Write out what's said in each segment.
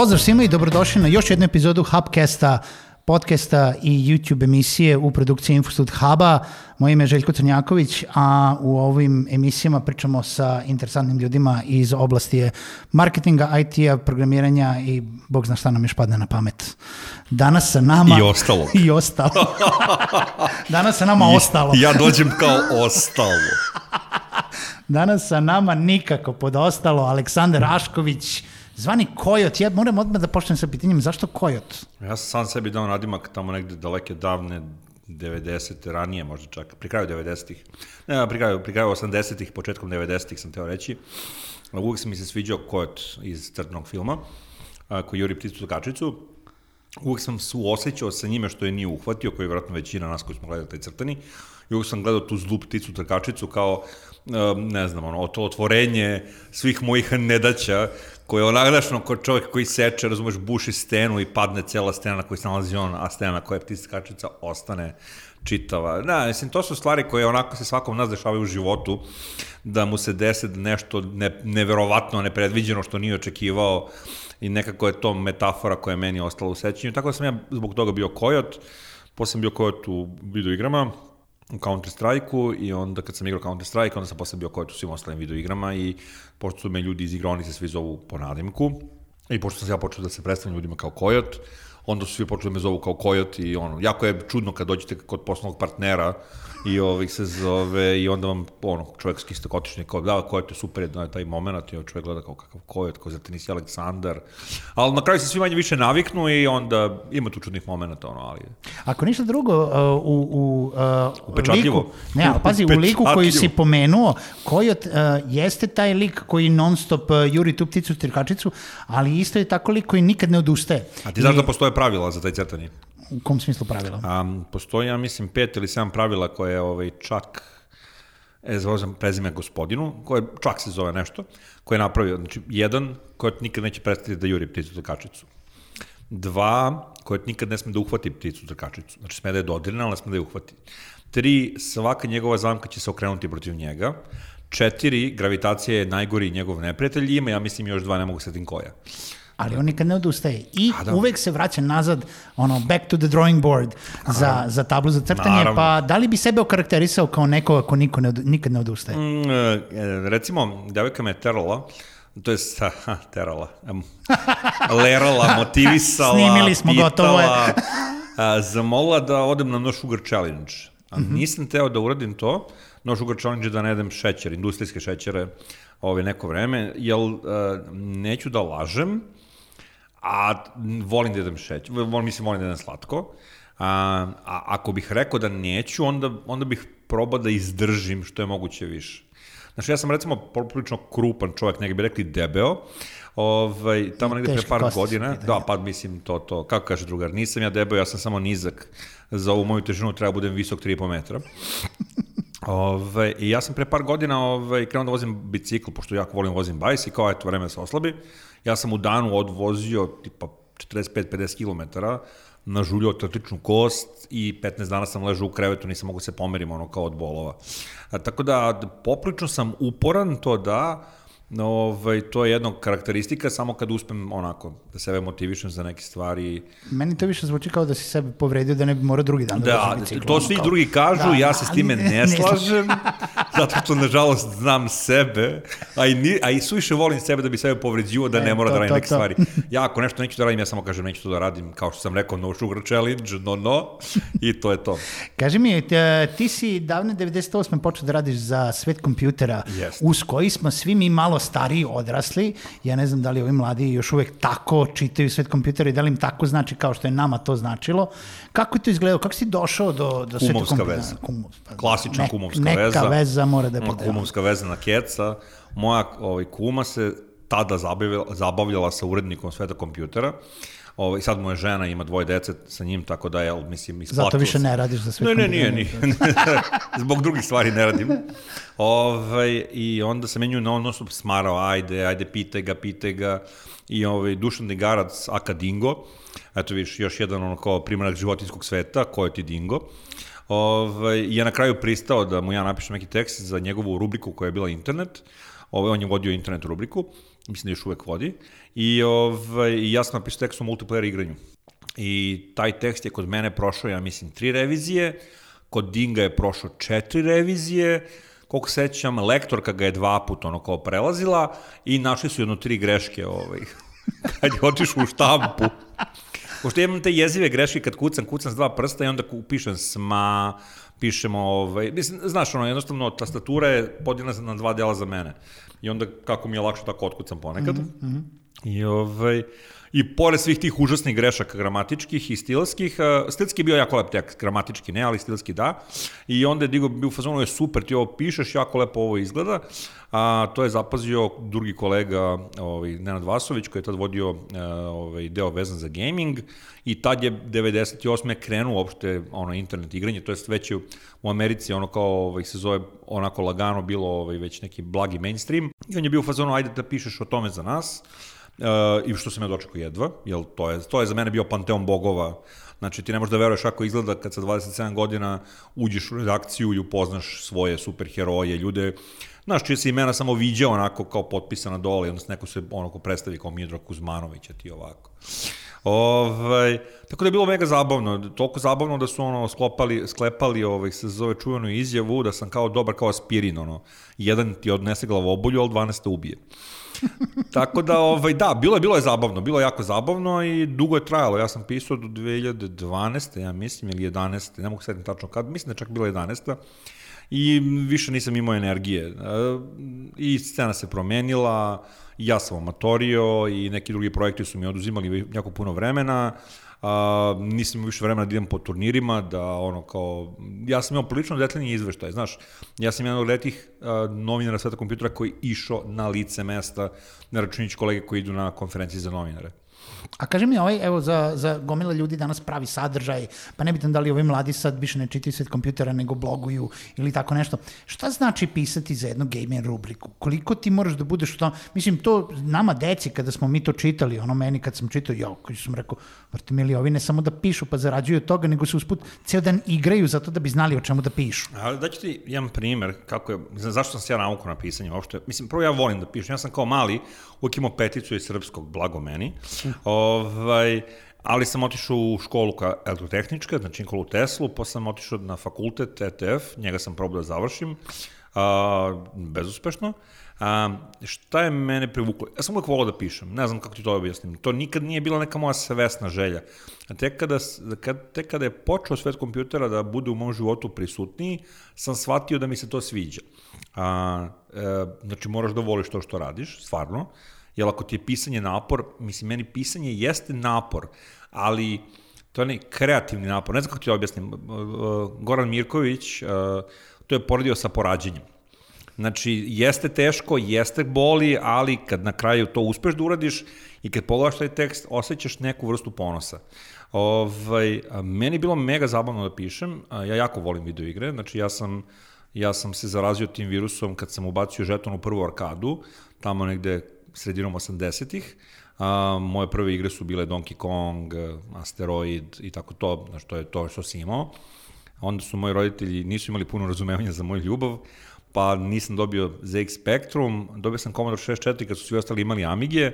Pozdrav svima i dobrodošli na još jednu epizodu Hubcasta, podcasta i YouTube emisije u produkciji Infostud Huba. Moje ime je Željko Crnjaković, a u ovim emisijama pričamo sa interesantnim ljudima iz oblasti marketinga, IT-a, programiranja i bog zna šta nam još padne na pamet. Danas sa nama... I ostalo. I ostalo. Danas sa nama ostalo. Ja dođem kao ostalo. Danas sa nama nikako pod ostalo Aleksandar Ašković, zvani Kojot. Ja moram odmah da počnem sa pitanjem zašto Kojot? Ja sam sam sebi dao nadimak tamo negde daleke davne 90. ranije možda čak, pri kraju 90-ih. Ne, pri kraju, pri kraju 80-ih, početkom 90-ih sam teo reći. Uvijek sam mi se sviđao Kojot iz crtnog filma, koji juri pticu kačicu. Uvijek sam suosećao sa njime što je nije uhvatio, koji je vjerojatno većina nas koji smo gledali taj crtani. I uvijek sam gledao tu zlu pticu trkačicu kao ne znam, ono, to otvorenje svih mojih nedaća, koje je onagdašno kod čovjek koji seče, razumeš, buši stenu i padne cela stena na kojoj se nalazi on, a stena na kojoj je ptica kačica ostane čitava. Da, mislim, to su stvari koje onako se svakom nas dešavaju u životu, da mu se desi nešto ne, neverovatno, nepredviđeno što nije očekivao i nekako je to metafora koja je meni ostala u sećanju. Tako da sam ja zbog toga bio kojot, posle sam bio kojot u videoigrama, u Counter Strike-u i onda kad sam igrao Counter Strike, onda sam posle bio kojot u svim ostalim videoigrama i pošto su me ljudi iz igronice svi zovu po nadimku i pošto sam ja počeo da se predstavljam ljudima kao kojot, onda su svi počeli da me zovu kao kojot i ono, jako je čudno kad dođete kod poslovnog partnera i ovih se zove i onda vam ono čovjek skiste kotični kao da ko je to super jedan taj momenat i čovjek gleda kao kakav ko je ko za nisi Aleksandar ali na kraju se svi manje više naviknu i onda ima tu čudnih momenata ono ali Ako ništa drugo, uh, u, u, uh, Upečatljivo. liku, ne, ali pazi, u liku koji si pomenuo, Kojot uh, jeste taj lik koji non stop uh, juri tu pticu trkačicu, ali isto je tako lik koji nikad ne odustaje. a ti znaš da postoje pravila za taj crtani U kom smislu pravila? Um, postoji, ja mislim, pet ili sedam pravila koje ovaj, čak, e, sam prezime gospodinu, koje čak se zove nešto, koje je napravio. Znači, jedan, koji nikad neće prestati da juri pticu trkačicu. Dva, koji nikad ne sme da uhvati pticu trkačicu. Znači, sme da je dodirne, ali ne sme da je uhvati. Tri, svaka njegova zamka će se okrenuti protiv njega. Četiri, gravitacija je najgori njegov neprijatelj ima, ja mislim, još dva, ne mogu setim koja. Ali on nikad ne odustaje. I A, da. uvek se vraća nazad, ono, back to the drawing board za, za tablu za crtanje. Naravno. Pa da li bi sebe okarakterisao kao nekoga ko niko ne, od- nikad ne odustaje? Mm, e, recimo, devojka me terala, to je ha, terala, lerala, motivisala, Snimili smo, pitala, gotovo je. a, zamolila da odem na No Sugar Challenge. A nisam teo da uradim to, No Sugar Challenge je da ne jedem šećer, industrijske šećere ove neko vreme, jer e, neću da lažem, a volim da jedem šećer, volim, mislim, volim da jedem slatko, a, a ako bih rekao da neću, onda, onda bih probao da izdržim što je moguće više. Znači, ja sam recimo poprilično krupan čovjek, negdje bi rekli debeo, ovaj, tamo negde pre par godina, da, pa mislim to, to, kako kaže drugar, nisam ja debeo, ja sam samo nizak, za ovu moju težinu treba budem visok 3,5 metra. Ove, I ja sam pre par godina ove, krenuo da vozim bicikl, pošto jako volim vozim bajs i kao eto vreme da se oslabi. Ja sam u danu odvozio tipa 45-50 km, nažuljio trtičnu kost i 15 dana sam ležao u krevetu, nisam mogu se pomerim ono kao od bolova. A, tako da poprično sam uporan to da, Ovaj, to je jedna karakteristika, samo kad uspem onako da sebe motivišem za neke stvari. Meni to više zvuči kao da si sebe povredio da ne bi morao drugi dan da, Da, vozi bicikl. to svi kao- drugi kažu, Da, ja se s time ne- ne, ne slažem, zato što nažalost znam sebe, a i, ni, a i suviše volim sebe da bi sebe povređivo da E, ne mora to, da radim to, neke to. stvari. Ja ako nešto neću da radim, ja samo kažem neću to da radim, kao što sam rekao, no sugar challenge, no no, i to je to. Kaži mi, te- ti si davne 98. počeo da radiš za svet kompjutera, Jeste. uz koji smo svi mi malo stariji odrasli. Ja ne znam da li ovi mladi još uvek tako čitaju svet kompjutera i da li im tako znači kao što je nama to značilo. Kako je to izgledalo? Kako si došao do, do sveta Kumovska kompjutera? veza. Kumus, pa, Klasična kumovska neka veza. Neka veza mora da je Ma, postojala. kumovska veza na keca. Moja ovaj, kuma se tada zabavljala, zabavljala sa urednikom sveta kompjutera. Ovaj, sad mu je žena, ima dvoje dece sa njim, tako da je, mislim, isplatilo Zato više ne radiš za svet Ne, ne, nije, nije. Zbog drugih stvari ne radim. Ovaj, I onda se menju na ono smarao, ajde, ajde, pitaj ga, pitaj ga. I ovaj, Dušan Negarac, aka Dingo, eto viš, još jedan ono kao primjerak životinskog sveta, ko je ti Dingo. Ovaj, je na kraju pristao da mu ja napišem neki tekst za njegovu rubriku koja je bila internet. Ovaj, on je vodio internet rubriku mislim da još uvek vodi, i ovaj, ja sam napisao tekst o multiplayer igranju. I taj tekst je kod mene prošao, ja mislim, tri revizije, kod Dinga je prošao četiri revizije, koliko sećam, lektorka ga je dva puta ono kao prelazila i našli su jedno tri greške ovaj, kad je otišao u štampu. Pošto imam te jezive greške kad kucam, kucam s dva prsta i onda pišem sma, pišemo, ovaj, mislim, znaš, ono, jednostavno, tastatura je podijeljena na dva dela za mene. I onda, kako mi je lakše tako otkucam ponekad. Mm -hmm. I, ovaj, I pored svih tih užasnih grešaka gramatičkih i stilskih, uh, stilski je bio jako lep tekst, gramatički ne, ali stilski da. I onda je Digo bio u fazonu, je super, ti ovo pišeš, jako lepo ovo izglada. A, to je zapazio drugi kolega, ovaj, Nenad Vasović, koji je tad vodio uh, ovaj, deo vezan za gaming i tad je 98. krenuo uopšte ono, internet igranje, to je već u Americi ono kao ovaj, se zove onako lagano bilo ovaj, već neki blagi mainstream. I on je bio u fazonu, ajde da pišeš o tome za nas. Uh, i što sam ja dočekao jedva, jer to je, to je za mene bio panteon bogova. Znači, ti ne možeš da veruješ kako izgleda kad sa 27 godina uđeš u redakciju i upoznaš svoje superheroje, ljude, znaš, čije se imena samo viđao onako kao potpisana dole, se neko se onako predstavi kao Midro Kuzmanović, a ti ovako. Ovaj, tako da je bilo mega zabavno, toliko zabavno da su ono sklopali, sklepali ovaj, se zove čuvenu izjavu da sam kao dobar kao aspirin, ono, jedan ti odnese glavobolju, ali 12 te ubije. Tako da, ovaj, da, bilo je, bilo je zabavno, bilo je jako zabavno i dugo je trajalo. Ja sam pisao do 2012. ja mislim, ili 11. Ne mogu sedim tačno kad, mislim da čak bilo 11. I više nisam imao energije. E, I scena se promenila, ja sam amatorio i neki drugi projekti su mi oduzimali jako puno vremena. A, nisam više vremena da idem po turnirima, da ono kao, ja sam imao prilično detaljni izveštaj, znaš, ja sam jedan od letih novinara sveta kompjutora koji išao na lice mesta, na računić kolege koji idu na konferenciji za novinare. A kaži mi, ovaj, evo, za, za gomila ljudi danas pravi sadržaj, pa ne bitan da li ovi mladi sad više ne čitaju svet kompjutera, nego bloguju ili tako nešto. Šta znači pisati za jednu gamer rubriku? Koliko ti moraš da budeš to? Mislim, to nama deci, kada smo mi to čitali, ono meni kad sam čitao, jo, koji sam rekao, vrti mili, ovi ne samo da pišu pa zarađuju od toga, nego se usput ceo dan igraju zato da bi znali o čemu da pišu. Ali daću ti jedan primer, kako je, zašto sam se ja nauku na pisanje uopšte. Mislim, prvo ja volim da pišem, ja sam kao mali, uvijek imao peticu iz srpskog, blago meni. Ovaj, ali sam otišao u školu ka elektrotehnička, znači Nikolu Teslu, pa sam otišao na fakultet ETF, njega sam probao da završim, a, bezuspešno. A, šta je mene privuklo? Ja sam uvek volao da pišem, ne znam kako ti to objasnim. To nikad nije bila neka moja svesna želja. A tek kada, kad, tek kada je počeo svet kompjutera da bude u mom životu prisutniji, sam shvatio da mi se to sviđa. A, e, znači, moraš da voliš to što radiš, stvarno. Jer ako ti je pisanje napor, mislim, meni pisanje jeste napor, ali to je ne kreativni napor. Ne znam kako ti objasnim. Goran Mirković to je poredio sa porađenjem. Znači, jeste teško, jeste boli, ali kad na kraju to uspeš da uradiš i kad pogledaš taj tekst, osjećaš neku vrstu ponosa. Ovaj, meni je bilo mega zabavno da pišem, ja jako volim video igre, znači ja sam, ja sam se zarazio tim virusom kad sam ubacio žeton u prvu arkadu, tamo negde sredinom 80-ih. A, moje prve igre su bile Donkey Kong, Asteroid i tako to, znaš, to je to što si imao. Onda su moji roditelji nisu imali puno razumevanja za moju ljubav, pa nisam dobio ZX Spectrum, dobio sam Commodore 64 kad su svi ostali imali Amige.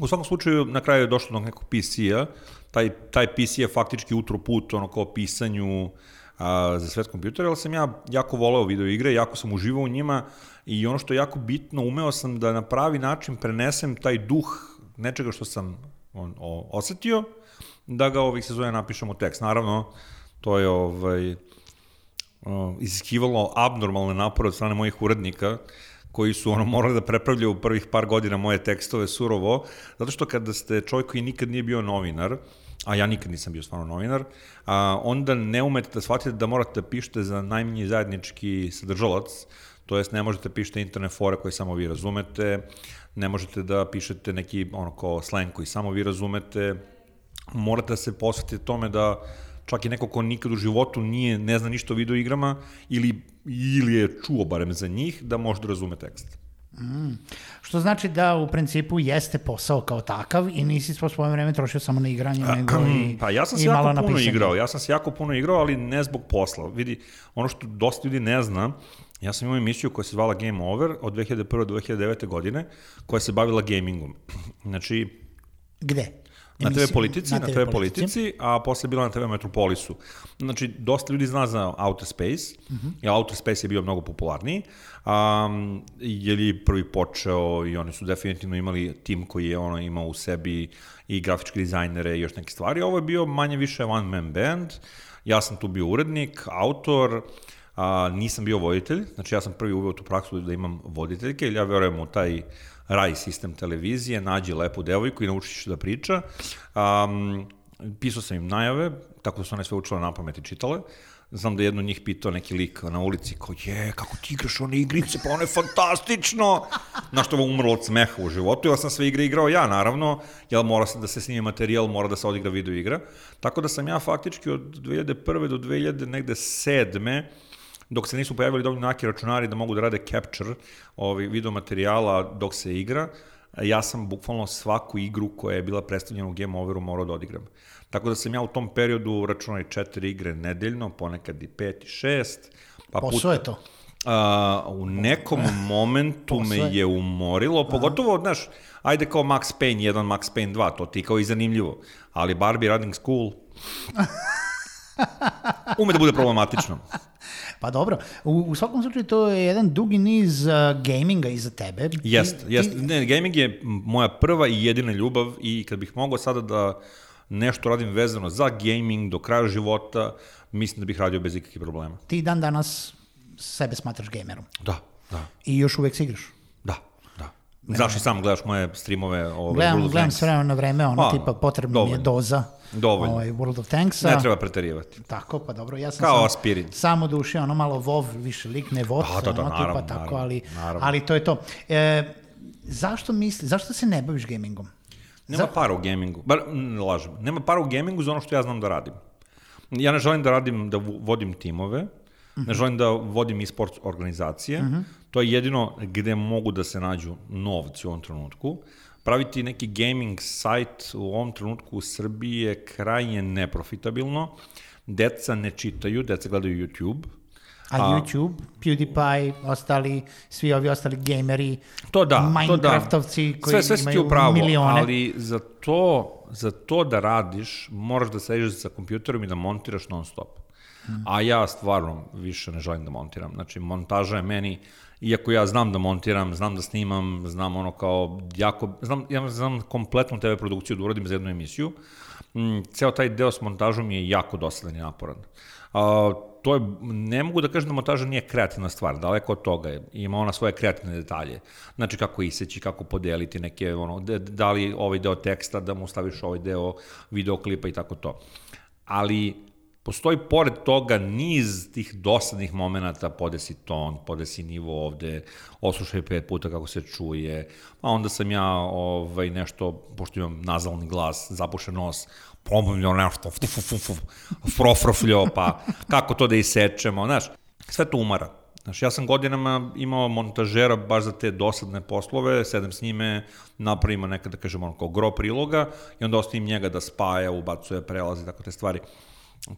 U svakom slučaju, na kraju je došlo do nekog PC-a, taj, taj PC je faktički utro put ono kao pisanju a, za svet kompjutera, ali sam ja jako voleo video igre, jako sam uživao u njima i ono što je jako bitno, umeo sam da na pravi način prenesem taj duh nečega što sam on, o, osetio, da ga ovih sezona napišem u tekst. Naravno, to je ovaj, o, iziskivalo abnormalne napore od strane mojih urednika, koji su ono morali da prepravljaju u prvih par godina moje tekstove surovo, zato što kada ste čovjek koji nikad nije bio novinar, a ja nikad nisam bio stvarno novinar, a, onda ne umete da shvatite da morate da pišete za najmanji zajednički sadržalac, to jest ne možete pišete internet fore koje samo vi razumete, ne možete da pišete neki ono kao slang koji samo vi razumete, morate da se posvetite tome da čak i neko ko nikad u životu nije, ne zna ništa o video igrama ili, ili je čuo barem za njih, da može da razume tekst. Što znači da u principu jeste posao kao takav i nisi svo svoje vreme trošio samo na igranje, nego i, Pa ja sam se jako puno pisanje. igrao, ja sam se jako puno igrao, ali ne zbog posla. Vidi, ono što dosta ljudi ne zna, ja sam imao emisiju koja se zvala Game Over od 2001. do 2009. godine, koja se bavila gamingom. Znači, Gde? Na TV Politici, na, TV Politici, a posle bila na TV Metropolisu. Znači, dosta ljudi zna za Outer Space, uh -huh. jer Outer Space je bio mnogo popularniji, um, jer je prvi počeo i oni su definitivno imali tim koji je ono imao u sebi i grafičke dizajnere i još neke stvari. Ovo je bio manje više one man band, ja sam tu bio urednik, autor, a, nisam bio voditelj, znači ja sam prvi uveo tu praksu da imam voditeljke, jer ja verujem u taj raj sistem televizije, nađi lepu devojku i nauči ćeš da priča. Um, pisao sam im najave, tako da su one sve učile na pamet i čitale. Znam da je jedno njih pitao neki lik na ulici, kao je, kako ti igraš one igrice, pa ono je fantastično. Na što je umrlo od smeha u životu, ja sam sve igre igrao ja, naravno, jer mora se da se snije materijal, mora da se odigra video igra. Tako da sam ja faktički od 2001. do 2000 negde sedme, dok se nisu pojavili dovoljno naki računari da mogu da rade capture ovaj, video materijala dok se igra, ja sam bukvalno svaku igru koja je bila predstavljena u Game Overu morao da odigram. Tako da sam ja u tom periodu računao i četiri igre nedeljno, ponekad i pet i šest. Pa Posao je to. A, u nekom momentu me je umorilo, pogotovo, znaš, ajde kao Max Payne 1, Max Payne 2, to ti kao i zanimljivo, ali Barbie Running School ume da bude problematično. Pa dobro, u, u svakom slučaju to je jedan dugi niz uh, gaminga iza tebe. Jest, Ti- jest. ti- Ne, gaming je moja prva i jedina ljubav i kad bih mogao sada da nešto radim vezano za gaming do kraja života, mislim da bih radio bez ikakvih problema. Ti dan danas sebe smatraš gamerom Da, da, i još uvek se igraš. I sam gledaš moje streamove o Gledam, World of gledam Tanks. s vremena na vreme, ono Pa, tipa potrebna mi je doza Dovoljno. ovaj, World of Tanksa. Ne treba preterivati. Tako, pa dobro, ja sam Kao sam, aspirin. samo duše, ono malo vov, više likne vod, Da, da, da, ono naravno, tipa tako, ali, naravno. ali to je to. E, zašto misli, zašto se ne baviš gamingom? Nema para u gamingu. Bar, ne lažem. Nema para u gamingu za ono što ja znam da radim. Ja ne želim da radim, da vo- vodim timove, ne želim da vodim e-sports organizacije. To je jedino gde mogu da se nađu novci u ovom trenutku. Praviti neki gaming sajt u ovom trenutku u Srbiji je krajnje neprofitabilno. Deca ne čitaju, deca gledaju YouTube. A, YouTube, PewDiePie, ostali, svi ovi ostali gameri, To da, to da. Minecraftovci koji sve, sve imaju u pravu, milione. ali za to, za to da radiš, moraš da sediš sa kompjuterom i da montiraš non stop. A ja stvarno više ne želim da montiram. Znači, montaža je meni, iako ja znam da montiram, znam da snimam, znam ono kao jako, znam, ja znam kompletnu TV produkciju da uradim za jednu emisiju, mm, ceo taj deo s montažom je jako dosadan i naporan. A, to je, ne mogu da kažem da montaža nije kreativna stvar, daleko od toga je, ima ona svoje kreativne detalje. Znači kako iseći, kako podeliti neke, ono, da, da li ovaj deo teksta, da mu staviš ovaj deo videoklipa i tako to. Ali postoji pored toga niz tih dosadnih momenta, podesi ton, podesi nivo ovde, oslušaj pet puta kako se čuje, a onda sam ja ovaj, nešto, pošto imam nazalni glas, zapušen nos, pomomljao nešto, frofrofljao, pa kako to da isečemo, znaš, sve to umara. Znaš, ja sam godinama imao montažera baš za te dosadne poslove, sedem s njime, napravimo nekada, da kažemo, ono, kao gro priloga i onda ostavim njega da spaja, ubacuje prelaze, tako te stvari.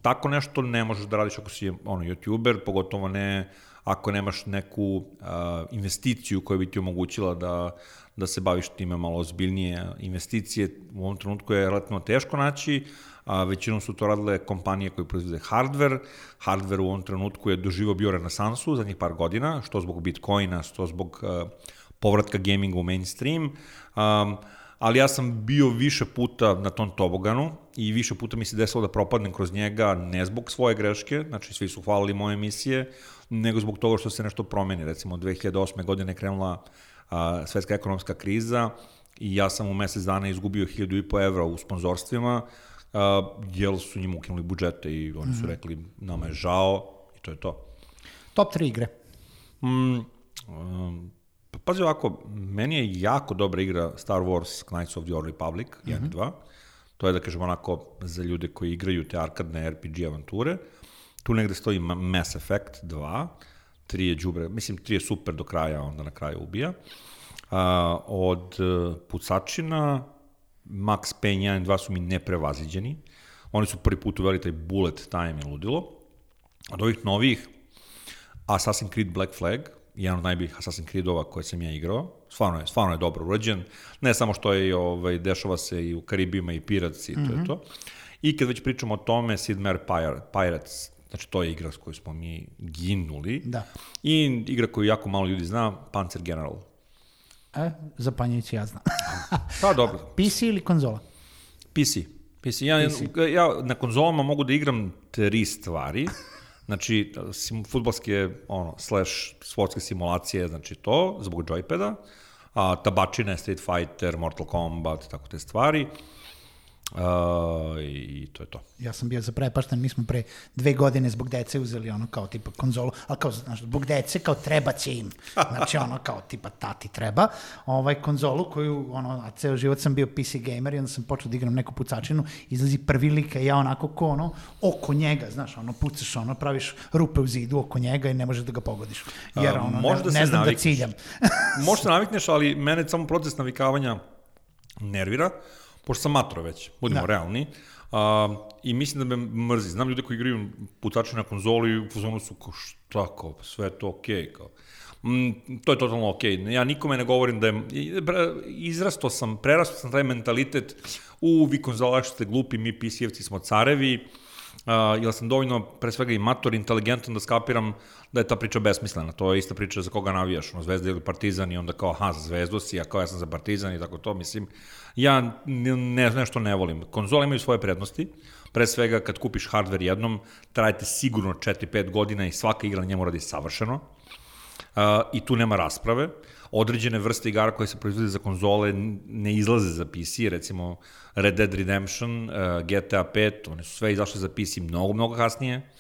Tako nešto ne možeš da radiš ako si ono, youtuber, pogotovo ne ako nemaš neku uh, investiciju koja bi ti omogućila da, da se baviš time malo ozbiljnije. Investicije u ovom trenutku je relativno teško naći, a većinom su to radile kompanije koje proizvode hardware. Hardware u ovom trenutku je doživo bio renesansu zadnjih par godina, što zbog Bitcoina, što zbog uh, povratka gaminga u mainstream. Um, ali ja sam bio više puta na tom toboganu i više puta mi se desilo da propadnem kroz njega ne zbog svoje greške, znači svi su hvalili moje emisije, nego zbog toga što se nešto promeni. Recimo, 2008. godine je krenula a, svetska ekonomska kriza i ja sam u mesec dana izgubio 1000 evra u sponzorstvima, a, jer su njima ukinuli budžete i oni su rekli nama je žao i to je to. Top 3 igre. Mm, um, pazi ovako, meni je jako dobra igra Star Wars Knights of the Old Republic, 1 mm -hmm. i 2. To je, da kažem, onako za ljude koji igraju te arkadne RPG avanture. Tu negde stoji Ma- Mass Effect 2. tri je džubre, mislim tri je super do kraja, onda na kraju ubija. A, od uh, pucačina, Max Payne 1 i 2 su mi neprevaziđeni. Oni su prvi put uveli taj bullet time i ludilo. Od ovih novih, Assassin's Creed Black Flag, jedan od najboljih Assassin's Creedova koje sam ja igrao. Stvarno je, stvarno je dobro urađen. Ne samo što je, ovaj, dešava se i u Karibima i Pirates i to mm -hmm. je mhm. to. I kad već pričamo o tome, Sid Meier Pirates, znači to je igra s kojoj smo mi ginuli. Da. I igra koju jako malo ljudi zna, Panzer General. E, zapanjujući ja znam. pa dobro. PC ili konzola? PC. PC. Ja, PC. ja na konzolama mogu da igram tri stvari. Znači, sim, futbolske, ono, slash sportske simulacije, znači to, zbog joypada, a tabačine, Street Fighter, Mortal Kombat, tako te stvari. Uh, I to je to. Ja sam bio zaprepašten, mi smo pre dve godine zbog dece uzeli ono kao tipa konzolu, ali kao, znaš, zbog dece kao treba će im. Znači ono kao tipa tati treba. Ovaj konzolu koju, ono, a ceo život sam bio PC gamer i onda sam počeo da igram neku pucačinu, izlazi prvi lik, ja onako ko ono, oko njega, znaš, ono, pucaš ono, praviš rupe u zidu oko njega i ne možeš da ga pogodiš. Jer ono, uh, ne, da ne znam da navikneš. da ciljam. Možda navikneš, ali mene samo proces navikavanja nervira pošto sam matro već, budemo da. realni, a, i mislim da me mrzi. Znam ljude koji igraju putače na konzoli i u fuzonu su kao šta, kao, sve je to okej, okay, kao. Mm, to je totalno okej. Okay. Ja nikome ne govorim da je... Izrasto sam, prerasto sam taj mentalitet u vi konzolaši ste glupi, mi PC-evci smo carevi, uh, jer sam dovoljno, pre svega i mator, inteligentan da skapiram da je ta priča besmislena. To je ista priča za koga navijaš, no, Zvezda ili Partizan i onda kao, aha, za Zvezdu si, a kao ja sam za Partizan i tako to, mislim, ja ne, nešto ne volim. Konzole imaju svoje prednosti, pre svega kad kupiš hardware jednom, trajete sigurno 4-5 godina i svaka igra na njemu radi savršeno, uh, i tu nema rasprave. Određene vrste igara koje se proizvode za konzole ne izlaze za PC, recimo Red Dead Redemption, uh, GTA 5, one su sve izašle za PC mnogo, mnogo kasnije,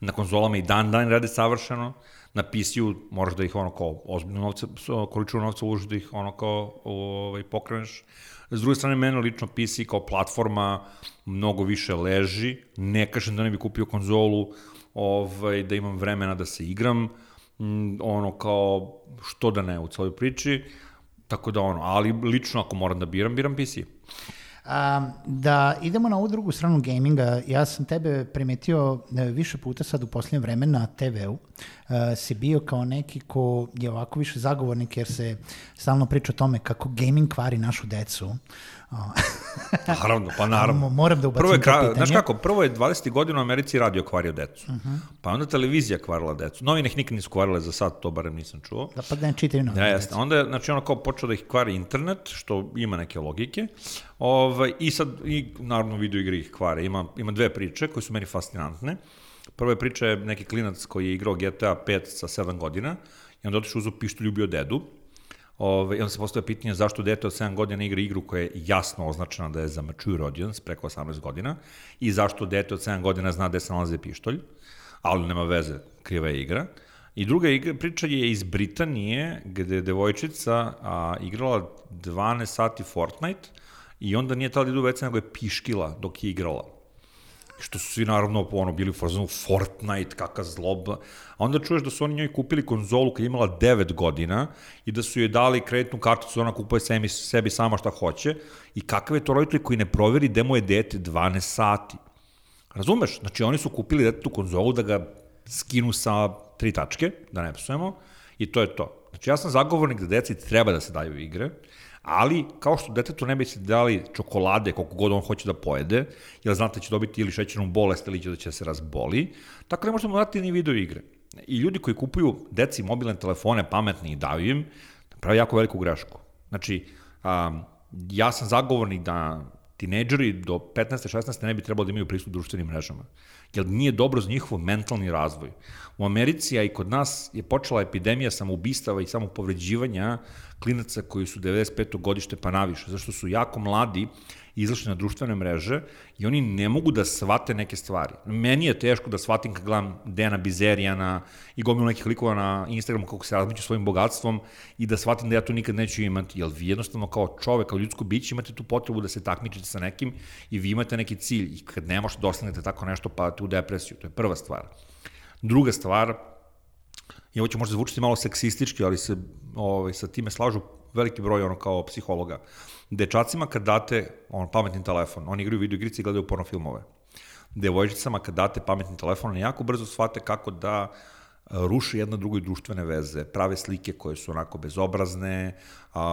na konzolama i dan dan rade savršeno, na PC-u moraš da ih ono kao ozbiljno novce, količinu novca uložiš da ih ono kao ovaj, pokreneš. S druge strane, mene lično PC kao platforma mnogo više leži. Ne kažem da ne bi kupio konzolu, ovaj, da imam vremena da se igram, mm, ono kao što da ne u celoj priči, tako da ono, ali lično ako moram da biram, biram PC. Um, da idemo na ovu drugu stranu gaminga, ja sam tebe primetio e, više puta sad u posljednje vreme na TV-u. Uh, si bio kao neki ko je ovako više zagovornik jer se stalno priča o tome kako gaming kvari našu decu. naravno, pa naravno. Moram da ubacim prvo je, to pitanje. Znaš kako, prvo je 20. godina u Americi radio kvario decu. Uh. -huh. Pa onda televizija kvarila decu. Novine ih nikad nisu kvarile za sad, to barem nisam čuo. Da, pa ne čitaju novine. Ja, jeste. Onda je, znači, ono kao počeo da ih kvari internet, što ima neke logike. Ovaj, I sad, i naravno video igre ih kvare. Ima, ima dve priče koje su meni fascinantne. Prva je priča neki klinac koji je igrao GTA 5 sa 7 godina i onda otišao uzu pištolj ljubio dedu Ove, I onda se postoje pitanje zašto dete od 7 godina igra igru koja je jasno označena da je za mature audience, preko 18 godina, i zašto dete od 7 godina zna gde se nalaze pištolj, ali nema veze, kriva je igra. I druga igra, priča je iz Britanije, gde je devojčica a, igrala 12 sati Fortnite i onda nije tala da idu veca, nego je piškila dok je igrala što su svi naravno ono, bili u fazonu Fortnite, kakav zlob. A onda čuješ da su oni njoj kupili konzolu kad je imala 9 godina i da su joj dali kreditnu karticu, ona kupuje sebi, sebi sama šta hoće i kakav je to roditelj koji ne proveri gde mu je dete 12 sati. Razumeš? Znači oni su kupili detetu konzolu da ga skinu sa tri tačke, da ne psujemo, i to je to. Znači ja sam zagovornik da deci treba da se daju igre, ali kao što detetu ne bi se dali čokolade koliko god on hoće da pojede, jer znate da će dobiti ili šećernu bolest ili će da će se razboli, tako ne možemo dati ni video igre. I ljudi koji kupuju deci mobilne telefone pametni i daju im, pravi jako veliku grešku. Znači, um, ja sam zagovornik da tinejdžeri do 15. 16. ne bi trebalo da imaju pristup društvenim mrežama. Jer nije dobro za njihov mentalni razvoj. U Americi, a i kod nas, je počela epidemija samoubistava i samopovređivanja klinaca koji su 95. godište pa naviše, zašto su jako mladi izašli na društvene mreže i oni ne mogu da shvate neke stvari. Meni je teško da shvatim kad gledam Dena Bizerijana i gomilu nekih likova na Instagramu kako se razmiću svojim bogatstvom i da shvatim da ja to nikad neću imati, jer vi jednostavno kao čovek, kao ljudsko biće imate tu potrebu da se takmičite sa nekim i vi imate neki cilj i kad nemaš da ostanete tako nešto pa te u depresiju, to je prva stvar. Druga stvar, i ovo će možda zvučiti malo seksistički, ali se ovaj, sa time slažu veliki broj ono kao psihologa. Dečacima kad date on, pametni telefon, oni igraju video igrice i gledaju porno filmove. Devojčicama kad date pametni telefon, oni jako brzo shvate kako da ruše jedna drugoj društvene veze, prave slike koje su onako bezobrazne, a,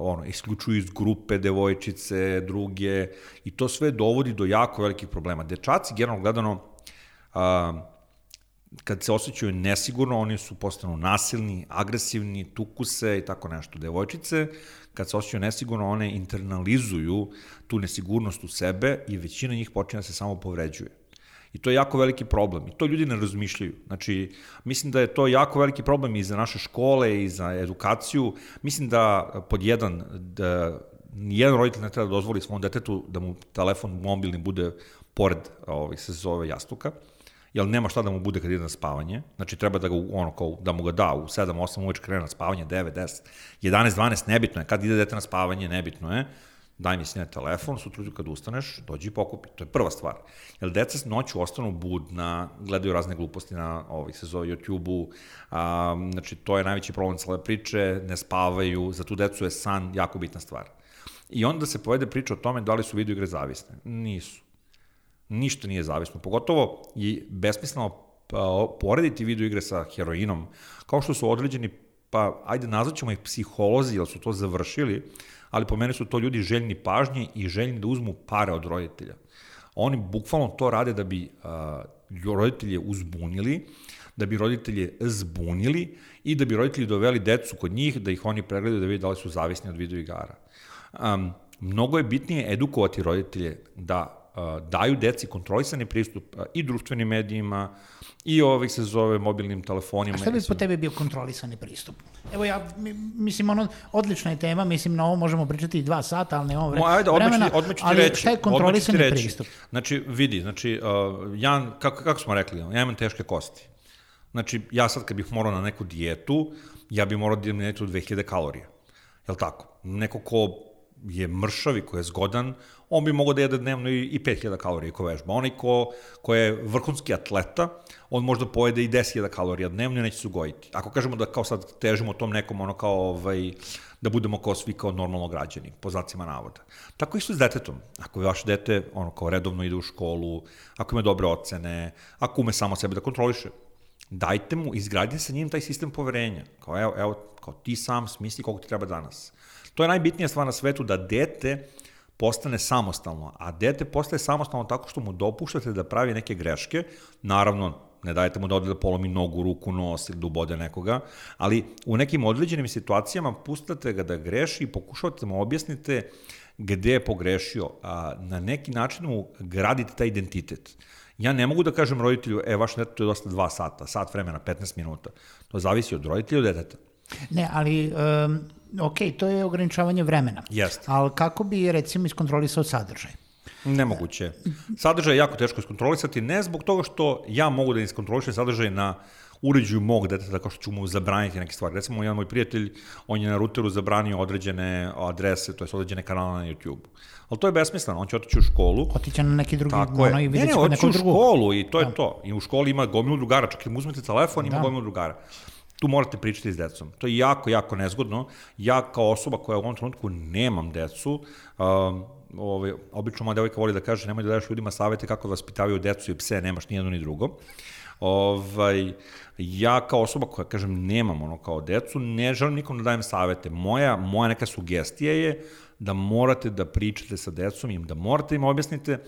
ono, isključuju iz grupe devojčice, druge, i to sve dovodi do jako velikih problema. Dečaci, generalno gledano, a, kad se osjećaju nesigurno, oni su postanu nasilni, agresivni, tuku se i tako nešto. Devojčice, kad se osjećaju nesigurno, one internalizuju tu nesigurnost u sebe i većina njih počinje da se samo povređuje. I to je jako veliki problem. I to ljudi ne razmišljaju. Znači, mislim da je to jako veliki problem i za naše škole i za edukaciju. Mislim da pod jedan, da nijedan roditelj ne treba da dozvoli svom detetu da mu telefon mobilni bude pored ovih se zove jastuka jer nema šta da mu bude kad ide na spavanje. Znači treba da ga ono kao da mu ga da u 7 8 uveče krene na spavanje, 9 10 11 12 nebitno je kad ide dete na spavanje, nebitno je daj mi sine telefon, sutra kad ustaneš, dođi i pokupi. To je prva stvar. Jer deca noću ostanu budna, gledaju razne gluposti na ovih se zove YouTube-u, a, znači to je najveći problem cele priče, ne spavaju, za tu decu je san jako bitna stvar. I onda se povede priča o tome da li su video igre zavisne. Nisu. Ništa nije zavisno. Pogotovo i besmisleno pa, porediti video igre sa heroinom, kao što su određeni, pa ajde nazvaćemo ih psiholozi, jer su to završili, ali po mene su to ljudi željni pažnje i željni da uzmu pare od roditelja. Oni bukvalno to rade da bi uh, roditelje uzbunili, da bi roditelje zbunili i da bi roditelji doveli decu kod njih, da ih oni pregledaju da vidi da li su zavisni od videoigara. Um, mnogo je bitnije edukovati roditelje da daju deci kontrolisani pristup i društvenim medijima i ovih se zove mobilnim telefonima. A šta bi po tebi bio kontrolisani pristup? Evo ja, mislim, ono, odlična je tema, mislim, na ovo možemo pričati i dva sata, ali ne ovo vremena. Ajde, odmah ću, ti ali reći. šta je kontrolisani reći. pristup? Znači, vidi, znači, uh, ja, kako, kako smo rekli, ja imam teške kosti. Znači, ja sad kad bih morao na neku dijetu, ja bih morao da na dijetu 2000 kalorija. Jel tako? Neko ko je mršav i ko je zgodan, on bi mogao da jede dnevno i, i 5000 kalorija ko vežba. Onaj ko, ko je vrhunski atleta, on možda pojede i 10.000 kalorija dnevno i neće se ugojiti. Ako kažemo da kao sad težimo tom nekom ono kao ovaj, da budemo kao svi kao normalno građani, po znacima navoda. Tako isto s detetom. Ako je vaše dete ono kao redovno ide u školu, ako ima dobre ocene, ako ume samo sebe da kontroliše, dajte mu, izgradite sa njim taj sistem poverenja. Kao evo, evo, kao ti sam smisli koliko ti treba danas. To je najbitnija stvar na svetu, da dete postane samostalno, a dete postaje samostalno tako što mu dopuštate da pravi neke greške, naravno ne dajete mu da ode da polomi nogu, ruku, nos ili da ubode nekoga, ali u nekim određenim situacijama pustate ga da greši i pokušavate da mu objasnite gde je pogrešio, a na neki način mu gradite taj identitet. Ja ne mogu da kažem roditelju, e, vaš dete je dosta dva sata, sat vremena, 15 minuta. To zavisi od roditelja i od deteta. Ne, ali um, ok, to je ograničavanje vremena. Jeste. Ali kako bi, recimo, iskontrolisao sadržaj? Nemoguće. Sadržaj je jako teško iskontrolisati, ne zbog toga što ja mogu da iskontrolišem sadržaj na uređuju mog deteta tako što ću mu zabraniti neke stvari. Recimo, jedan moj prijatelj, on je na ruteru zabranio određene adrese, to je određene kanale na YouTube. Ali to je besmisleno, on će otići u školu. Otiće na neki drugi, tako ono, i vidjet će ne, ne, otići u školu i to je da. to. I u školi ima gomilu drugara, čak i mu uzmete telefon, ima da. gomilu drugara tu morate pričati s decom. To je jako, jako nezgodno. Ja kao osoba koja u ovom trenutku nemam decu, um, ovaj, obično moja devojka voli da kaže nemoj da daš ljudima savete kako vaspitavaju decu i pse, nemaš nijedno ni drugo. Ovaj, ja kao osoba koja, kažem, nemam ono kao decu, ne želim nikom da dajem savete. Moja, moja neka sugestija je da morate da pričate sa decom im, da morate im objasnite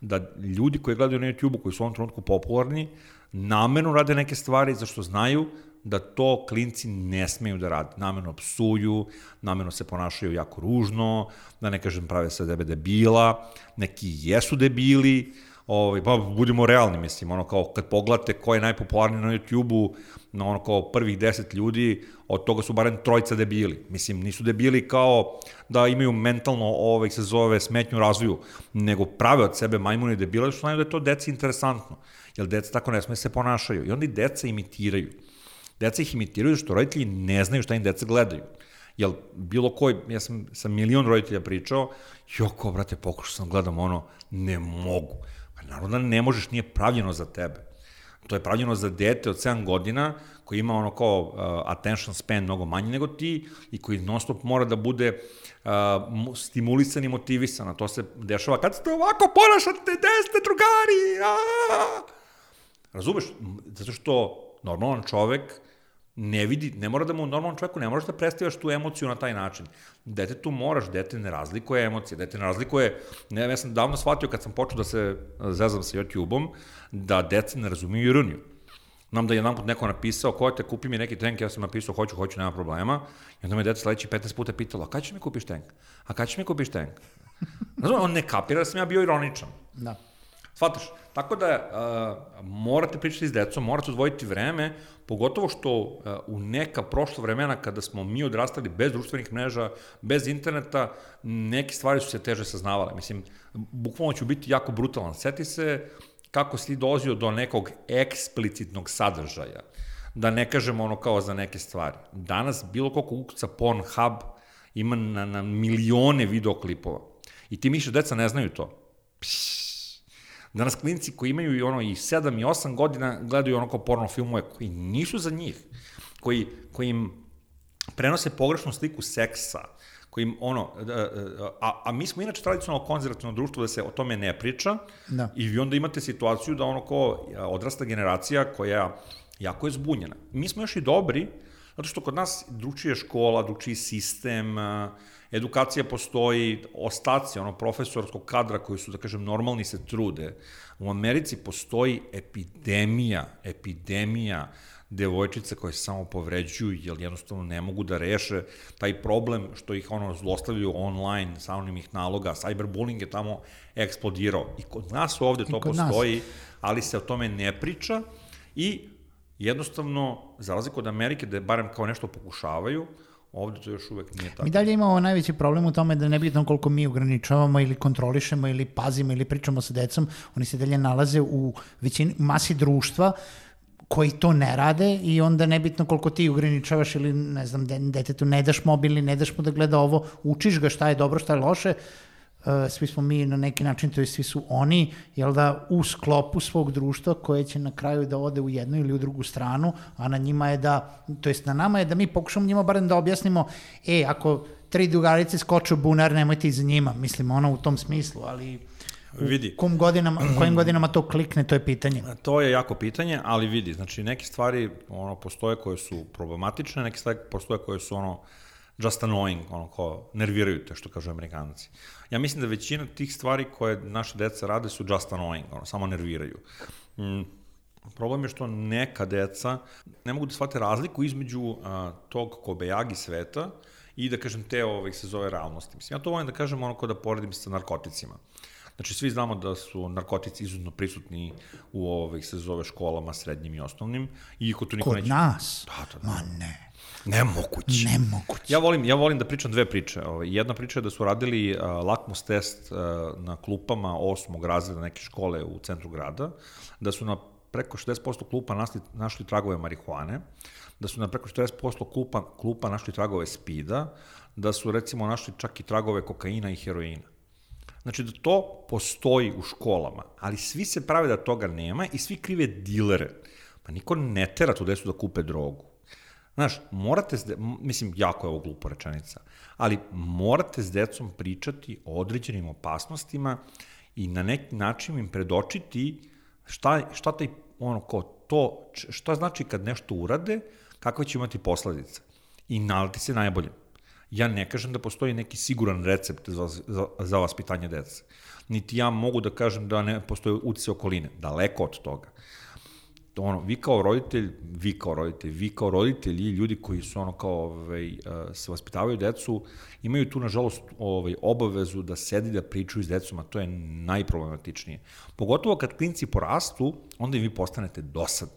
da ljudi koji gledaju na YouTube-u, koji su u ovom trenutku popularni, namerno rade neke stvari zašto znaju da to klinci ne smeju da rade. Namerno psuju, namerno se ponašaju jako ružno, da ne kažem prave se debe debila, neki jesu debili, ovaj, pa budimo realni, mislim, ono kao kad pogledate ko je najpopularniji na YouTube-u, na ono kao prvih deset ljudi, od toga su barem trojca debili. Mislim, nisu debili kao da imaju mentalno, ovaj, se zove, smetnju razvoju, nego prave od sebe majmuni debile, što znaju da je to deci interesantno. Jer deca tako ne sme se ponašaju. I onda i deca imitiraju. Deca ih imitiraju što roditelji ne znaju šta im deca gledaju. Jel, bilo koji, ja sam sa milion roditelja pričao, joko, brate, pokušao sam da gledam ono, ne mogu. Pa naravno da ne možeš, nije pravljeno za tebe. To je pravljeno za dete od 7 godina koji ima ono kao uh, attention span mnogo manji nego ti i koji non stop mora da bude uh, stimulisan i motivisan. A to se dešava kad ste ovako ponašate, gde ste drugari? Aaaa! Razumeš? Zato što normalan čovek ne vidi, ne mora da mu normalnom čovjeku, ne možeš da predstavljaš tu emociju na taj način. Dete tu moraš, dete ne razlikuje emocije, dete ne razlikuje, ne, ja sam davno shvatio kad sam počeo da se zezam sa YouTube-om, da deca ne razumiju ironiju. Znam da je jedan put neko napisao, ko te kupi mi neki tank, ja sam napisao, hoću, hoću, nema problema. I onda me deca sledeći 15 puta pitalo, a kada ćeš mi kupiš tank? A kada ćeš mi kupiš tank? Znači, on ne kapira da sam ja bio ironičan. Da. Shvataš? Tako da uh, morate pričati s decom, morate odvojiti vreme, pogotovo što uh, u neka prošla vremena kada smo mi odrastali bez društvenih mreža, bez interneta, neke stvari su se teže saznavale. Mislim, bukvalno ću biti jako brutalan. Seti se kako si dolazio do nekog eksplicitnog sadržaja, da ne kažemo ono kao za neke stvari. Danas bilo koliko ukuca Pornhub ima na, na milione videoklipova. I ti mišljaš, deca ne znaju to. Pšš Danas klinci koji imaju i ono i 7 i 8 godina gledaju ono kao porno filmove koji nisu za njih, koji, koji im prenose pogrešnu sliku seksa, koji im ono, a, a mi smo inače tradicionalno konzervativno društvo da se o tome ne priča da. i vi onda imate situaciju da ono ko odrasta generacija koja jako je zbunjena. Mi smo još i dobri, zato što kod nas dručije škola, dručiji sistem, edukacija postoji, ostaci ono profesorskog kadra koji su, da kažem, normalni se trude. U Americi postoji epidemija, epidemija devojčica koje se samo povređuju, jer jednostavno ne mogu da reše taj problem što ih ono zlostavljaju online, sa anonimnih naloga, cyberbullying je tamo eksplodirao. I kod nas ovde to postoji, nas. ali se o tome ne priča i jednostavno, za razliku od Amerike, da je barem kao nešto pokušavaju, Ovde to još uvek nije tako. Mi dalje imamo najveći problem u tome da ne bitno koliko mi ograničavamo ili kontrolišemo ili pazimo ili pričamo sa decom, oni se dalje nalaze u većini, masi društva koji to ne rade i onda nebitno koliko ti ograničavaš ili ne znam, detetu ne daš mobil ili ne daš mu da gleda ovo, učiš ga šta je dobro, šta je loše, svi smo mi na neki način, to je svi su oni, jel da, u sklopu svog društva koje će na kraju da ode u jednu ili u drugu stranu, a na njima je da, to jest na nama je da mi pokušamo njima barem da objasnimo, e, ako tri drugarice skoče u bunar, nemojte iza njima, mislim, ono u tom smislu, ali... Vidi. Kom godinama, kojim godinama to klikne, to je pitanje. To je jako pitanje, ali vidi, znači neke stvari ono, postoje koje su problematične, neke stvari postoje koje su ono, just annoying, ono ko nerviraju te, što kažu amerikanci. Ja mislim da većina tih stvari koje naše deca rade su just annoying, ono, samo nerviraju. Mm, problem je što neka deca ne mogu da shvate razliku između a, tog kobejagi sveta i da kažem te ovih se zove realnosti. Mislim, ja to volim da kažem ono kao da poredim sa narkoticima. Znači, svi znamo da su narkotici izuzetno prisutni u ovih se zove školama, srednjim i osnovnim. I ko tu niko Kod neće... nas? Da, da, da. Ma ne. Nemoguće. Nemoguće. Ja volim, ja volim da pričam dve priče. Ovaj, jedna priča je da su radili lakmus test na klupama osmog razreda neke škole u centru grada, da su na preko 60% klupa našli, našli tragove marihuane, da su na preko 40% klupa, klupa našli tragove spida, da su recimo našli čak i tragove kokaina i heroina. Znači da to postoji u školama, ali svi se prave da toga nema i svi krive dilere. Pa niko ne tera tu desu da kupe drogu. Znaš, morate, de, mislim, jako je ovo glupo rečenica, ali morate s decom pričati o određenim opasnostima i na neki način im predočiti šta, šta taj, ono, ko to, šta znači kad nešto urade, kakve će imati posledice. I naliti se najbolje. Ja ne kažem da postoji neki siguran recept za, za, za vaspitanje dece. Niti ja mogu da kažem da ne postoji utice okoline. Daleko od toga ono, vi kao roditelj, vi kao roditelj, vi kao roditelji, ljudi koji su ono kao, ovaj, uh, se vaspitavaju decu, imaju tu, nažalost, ovaj, obavezu da sedi da pričaju s decom, a to je najproblematičnije. Pogotovo kad klinci porastu, onda i vi postanete dosadni.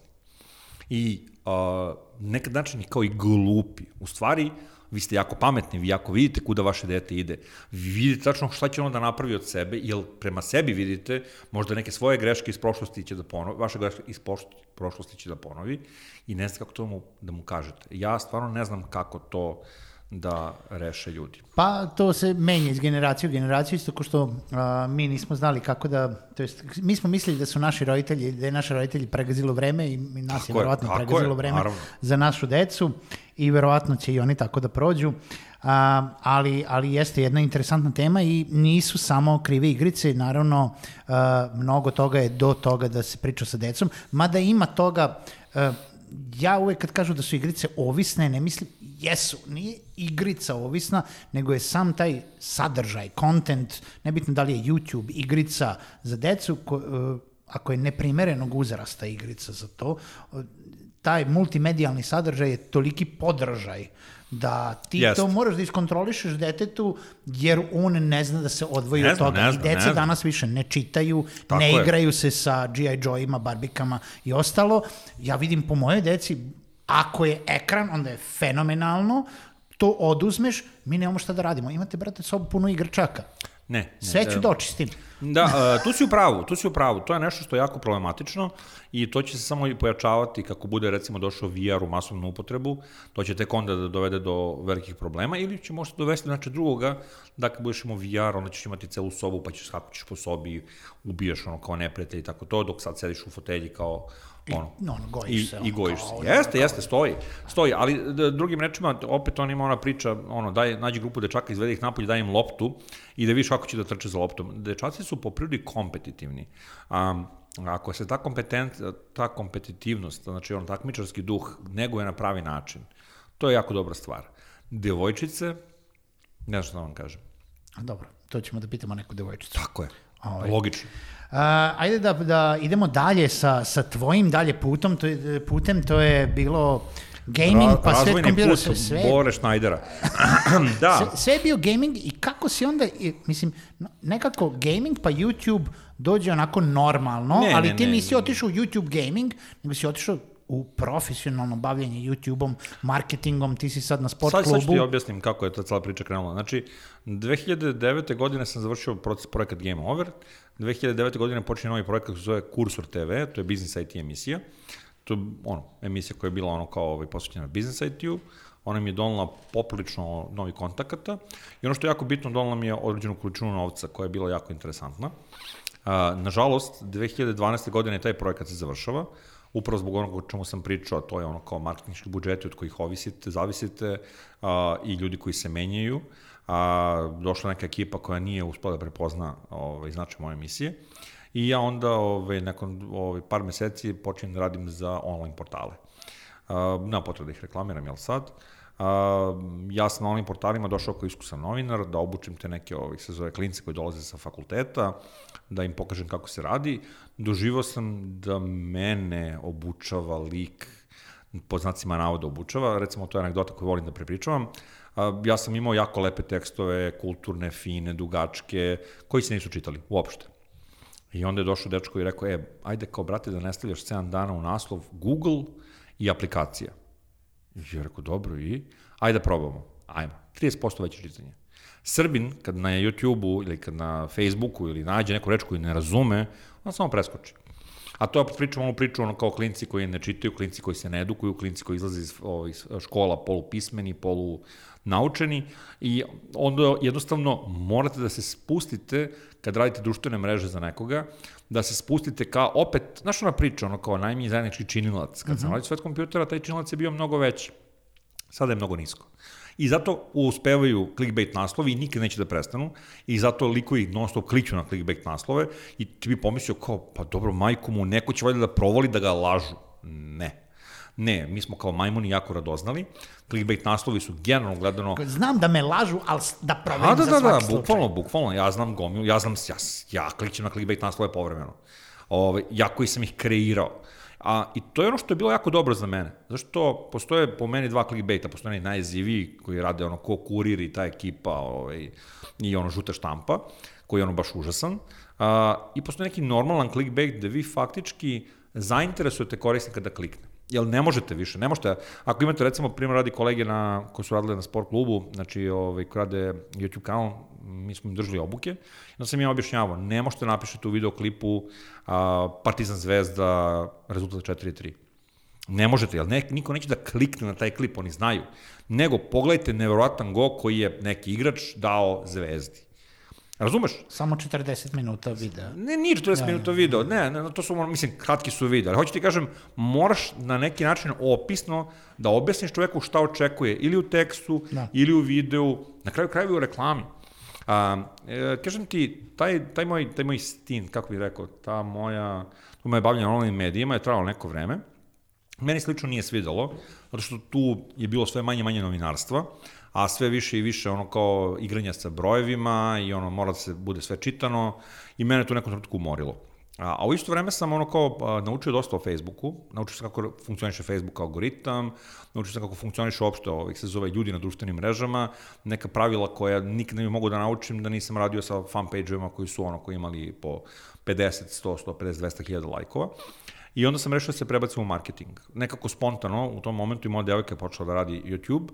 I uh, nekad način kao i glupi. U stvari, vi ste jako pametni, vi jako vidite kuda vaše dete ide, vi vidite tačno šta će ono da napravi od sebe, jer prema sebi vidite, možda neke svoje greške iz prošlosti će da ponovi, vaše greške iz prošlosti će da ponovi i ne znate kako to mu, da mu kažete. Ja stvarno ne znam kako to da reše ljudi. Pa to se menja iz generacije u generaciju, isto ko što a, mi nismo znali kako da, to jest, mi smo mislili da su naši roditelji, da je naše roditelji pregazilo vreme i, nas Tako je je, verovatno tako pregazilo je, vreme naravno. za našu decu i verovatno će i oni tako da prođu. A, ali, ali jeste jedna interesantna tema i nisu samo krive igrice, naravno a, mnogo toga je do toga da se priča sa decom, mada ima toga, a, ja uvek kad kažu da su igrice ovisne, ne mislim, jesu, nije igrica ovisna, nego je sam taj sadržaj, content, nebitno da li je YouTube, igrica za decu, ko, uh, ako je neprimerenog uzrasta igrica za to, uh, taj multimedijalni sadržaj je toliki podržaj da ti Jest. to moraš da iskontrolišeš detetu jer on ne zna da se odvoji Ne od toga. ne I zna, deca ne zna. danas više ne čitaju, Tako ne je. igraju se sa G.I. Joe-ima, barbikama i ostalo. Ja vidim po moje deci, ako je ekran, onda je fenomenalno, to oduzmeš, mi nemamo šta da radimo. Imate, brate, sobu puno igračaka. Ne. ne Sve ću e, da očistim. Da, uh, tu si u pravu, tu si u pravu. To je nešto što je jako problematično i to će se samo i pojačavati kako bude recimo došao VR u masovnu upotrebu, to će tek onda da dovede do velikih problema ili će možda dovesti znači drugoga, da kad budeš imao VR, onda ćeš imati celu sobu pa ćeš skakućeš po sobi, ubijaš ono kao neprijatelj i tako to, dok sad sediš u fotelji kao ono, no, ono, gojiš I, se, i ono, gojiš kao- se. Jeste, jeste, stoji. Stoji, ali d- drugim rečima, opet on ima ona priča, ono, daj, nađi grupu dečaka, izvedi ih napolje, daj im loptu i da vidiš kako će da trče za loptom. Dečaci su po prirodi kompetitivni. Um, ako se ta, kompetent, ta kompetitivnost, znači on takmičarski duh, neguje na pravi način, to je jako dobra stvar. Devojčice, ne znam šta da vam kažem. Dobro, to ćemo da pitamo neku devojčicu. Tako je. Ovaj. Logično. Uh, ajde da, da idemo dalje sa, sa tvojim dalje putom, to je, putem, to je bilo gaming, Ra- pa sve kompjuter, put sve, Bore Schneidera. da. sve, sve je bio gaming i kako si onda, mislim, nekako gaming pa YouTube dođe onako normalno, Ne, ali ne, ti ne. nisi otišao u YouTube gaming, nego si otišao u profesionalno bavljanje YouTube-om, marketingom, ti si sad na sport Sad, sad ću ti klubu. objasnim kako je ta cela priča krenula. Znači, 2009. godine sam završio proces, projekat Game Over. 2009. godine počinje novi projekat koji se zove Kursor TV, to je Business IT emisija. To je ono, emisija koja je bila ono kao ovaj, posvećena Business IT-u. Ona mi je donala poprilično novi kontakata i ono što je jako bitno, donala mi je određenu količinu novca koja je bila jako interesantna. A, nažalost, 2012. godine taj projekat se završava, upravo zbog onoga o čemu sam pričao, a to je ono kao marketinški budžeti od kojih ovisite, zavisite a, i ljudi koji se menjaju. A, došla neka ekipa koja nije uspela da prepozna ovaj, značaj moje emisije. I ja onda, ovaj, nakon ovaj, par meseci, počinjem da radim za online portale. Uh, nema potrebe da ih reklamiram, jel sad? Ja sam na ovim portalima došao kao iskusan novinar, da obučim te neke ovih, se zove klince koji dolaze sa fakulteta, da im pokažem kako se radi. Doživao sam da mene obučava lik, po znacima navoda obučava, recimo to je anegdota koju volim da prepričavam, ja sam imao jako lepe tekstove, kulturne, fine, dugačke, koji se nisu čitali, uopšte. I onda je došao dečko i rekao, e, ajde kao brate da ne stavljaš 7 dana u naslov Google i aplikacija. Ja rekao, dobro, i? Ajde da probamo. Ajmo. 30% veće čitanje. Srbin, kad na YouTube-u ili kad na Facebooku ili nađe neku reč koju ne razume, on samo preskoči. A to opet pričamo onu priču ono kao klinci koji ne čitaju, klinci koji se ne edukuju, klinci koji izlaze iz ovih škola polupismeni, polu naučeni i onda jednostavno morate da se spustite kad radite društvene mreže za nekoga, da se spustite kao opet, znaš ona priča, ono kao najmanji zajednički činilac. Kad sam radio svet kompjutera, taj činilac je bio mnogo veći. Sada je mnogo nisko. I zato uspevaju clickbait naslovi i nikad neće da prestanu i zato likovi non stop kliću na clickbait naslove i ti bi pomislio kao, pa dobro, majku mu, neko će valjda da provoli da ga lažu. Ne. Ne, mi smo kao majmuni jako radoznali. Clickbait naslovi su generalno gledano Znam da me lažu, ali da proverim da, za da, da, svaki slučaj. bukvalno, bukvalno, ja znam gomilu, ja znam, ja, ja kličem na clickbait naslove povremeno. Ove, ja koji sam ih kreirao. A, I to je ono što je bilo jako dobro za mene. Zašto postoje po meni dva clickbaita, postoje onaj najjeziviji koji rade ono ko kurir i ta ekipa ovaj, i ono žuta štampa, koji je ono baš užasan. A, I postoje neki normalan clickbait gde vi faktički zainteresujete korisnika da klikne. Jel ne možete više, ne možete, ako imate recimo primjer radi kolege na, koji su radili na sport klubu, znači ovaj, koji rade YouTube kanal, mi smo im držali obuke, onda sam ja objašnjavao, ne možete napišete u videoklipu a, Partizan Zvezda, rezultat 4-3. Ne možete, jer ne, niko neće da klikne na taj klip, oni znaju. Nego pogledajte nevjerojatan go koji je neki igrač dao zvezdi. Razumeš? Samo 40 minuta videa. Ne, nije 40 Da, minuta video, ne, ne, to su, mislim, kratki su video, ali hoću ti kažem, moraš na neki način opisno da objasniš čoveku šta očekuje, ili u tekstu, Da. ili u videu, na kraju krajeva i u reklami. A, e, kažem ti, taj, taj, moj, taj moj stin, kako bih rekao, ta moja, to moje bavljanje online medijima je trajalo neko vreme. Meni slično nije svidelo, zato što tu je bilo sve manje manje novinarstva, a sve više i više ono kao igranja sa brojevima i ono mora da se bude sve čitano i mene to u nekom trenutku umorilo. A, a u isto vreme sam ono kao a, naučio dosta o Facebooku, naučio sam kako funkcioniše Facebook algoritam, naučio sam kako funkcioniše uopšte ovih se zove ljudi na društvenim mrežama, neka pravila koja nikad ne mogu da naučim da nisam radio sa fanpage-ovima koji su ono koji imali po 50, 100, 150, 200 hiljada lajkova. I onda sam rešio da se prebacim u marketing. Nekako spontano, u tom momentu i moja devojka je počela da radi YouTube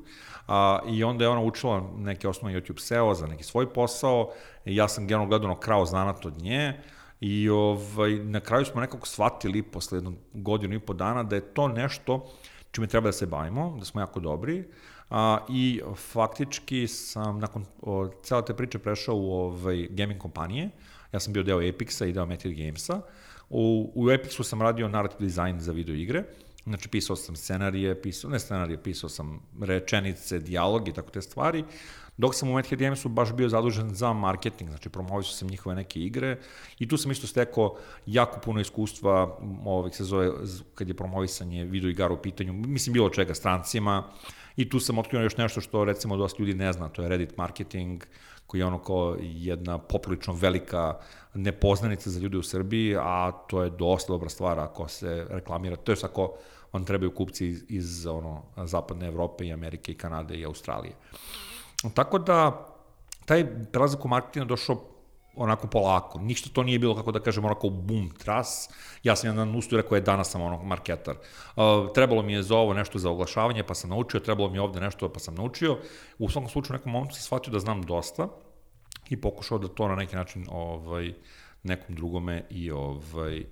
a, i onda je ona učila neke osnovne YouTube SEO za neki svoj posao i ja sam generalno gledano krao zanat od nje i ovaj, na kraju smo nekako shvatili posle jednu godinu i po dana da je to nešto čime treba da se bavimo, da smo jako dobri a, i faktički sam nakon o, cele te priče prešao u ovaj, gaming kompanije, ja sam bio deo Epixa i deo Metal Gamesa, U, u Epixu sam radio narrative design za video igre, znači pisao sam scenarije, pisao, ne scenarije, pisao sam rečenice, dijalog i tako te stvari, dok sam u Madhead Gamesu baš bio zadužen za marketing, znači promovisao sam njihove neke igre i tu sam isto stekao jako puno iskustva, ovih se zove, kad je promovisanje video igara u pitanju, mislim bilo čega, strancima, i tu sam otkrio još nešto što recimo dosta ljudi ne zna, to je Reddit marketing, koji je ono kao jedna poprilično velika nepoznanica za ljude u Srbiji, a to je dosta dobra stvar ako se reklamira, to je ako vam trebaju kupci iz, iz ono, zapadne Evrope i Amerike i Kanade i Australije. Tako da, taj prelazak u marketing je došao onako polako. Ništa to nije bilo, kako da kažem, onako boom, tras. Ja sam jedan ustu rekao, je danas sam ono marketar. Uh, trebalo mi je za ovo nešto za oglašavanje, pa sam naučio, trebalo mi je ovde nešto, pa sam naučio. U svakom slučaju, u nekom momentu sam shvatio da znam dosta i pokušao da to na neki način ovaj, nekom drugome i ovaj,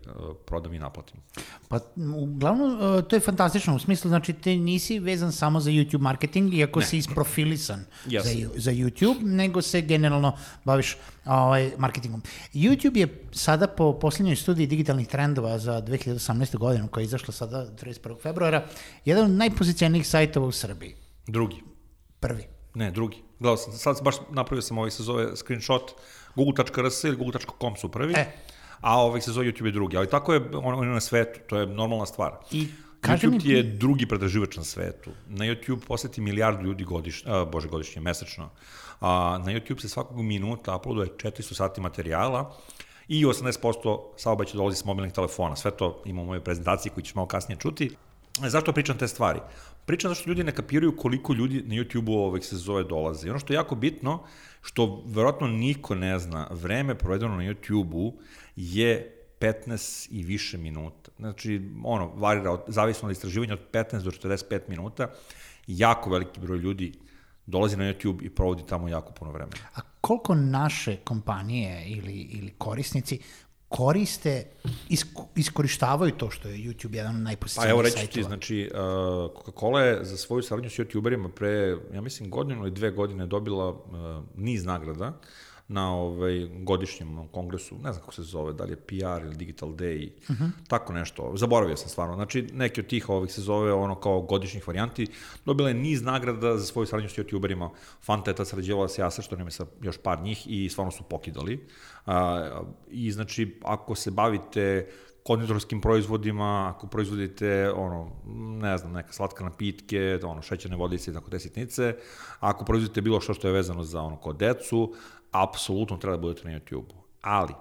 prodam i naplatim. Pa, uglavnom, to je fantastično, u smislu, znači, ti nisi vezan samo za YouTube marketing, iako ne. si isprofilisan Yes. za, za YouTube, nego se generalno baviš ovaj, marketingom. YouTube je sada po posljednjoj studiji digitalnih trendova za 2018. godinu, koja je izašla sada 31. februara, jedan od najpozicionijih sajtova u Srbiji. Drugi. Prvi. Ne, drugi. Gledao sam, sad baš napravio sam ovaj se zove screenshot google.rs ili google.com su prvi, E. a ovaj se zove YouTube je drugi. Ali tako je on, on na svetu, to je normalna stvar. I kaži YouTube mi je drugi pretraživač na svetu. Na YouTube poseti milijardu ljudi godišnje, a, bože godišnje, mesečno. A, na YouTube se svakog minuta uploaduje 400 sati materijala i 80% saobraćaja dolazi s mobilnih telefona. Sve to ima u mojoj prezentaciji koju ćeš malo kasnije čuti. Zašto pričam te stvari? Pričam zašto ljudi ne kapiraju koliko ljudi na YouTube-u ovih se zove dolaze. I ono što je jako bitno, što verovatno niko ne zna, vreme provedeno na YouTube-u je 15 i više minuta. Znači, ono, varira, od, zavisno od istraživanja od 15 do 45 minuta. Jako veliki broj ljudi dolazi na YouTube i provodi tamo jako puno vremena. A koliko naše kompanije ili, ili korisnici koriste, isko, iskorištavaju to što je YouTube jedan od Pa najposjetnijih evo reći sajtova? ti, znači, uh, Coca-Cola je za svoju saradnju s youtuberima pre, ja mislim, godinu ili dve godine dobila uh, niz nagrada na ovaj, godišnjem kongresu, ne znam kako se zove, da li je PR ili Digital Day, uh -huh. tako nešto, zaboravio sam stvarno, znači neki od tih ovih se zove ono kao godišnjih varijanti, dobila je niz nagrada za svoju saradnju s youtuberima, Fanta je tad sarađivala s Jasa, što nema sa još par njih i stvarno su pokidali. I znači, ako se bavite konditorskim proizvodima, ako proizvodite ono, ne znam, neka slatka napitke, ono, šećerne vodice i tako te sitnice, ako proizvodite bilo što što je vezano za ono kod decu, apsolutno treba da budete na YouTube-u. Ali,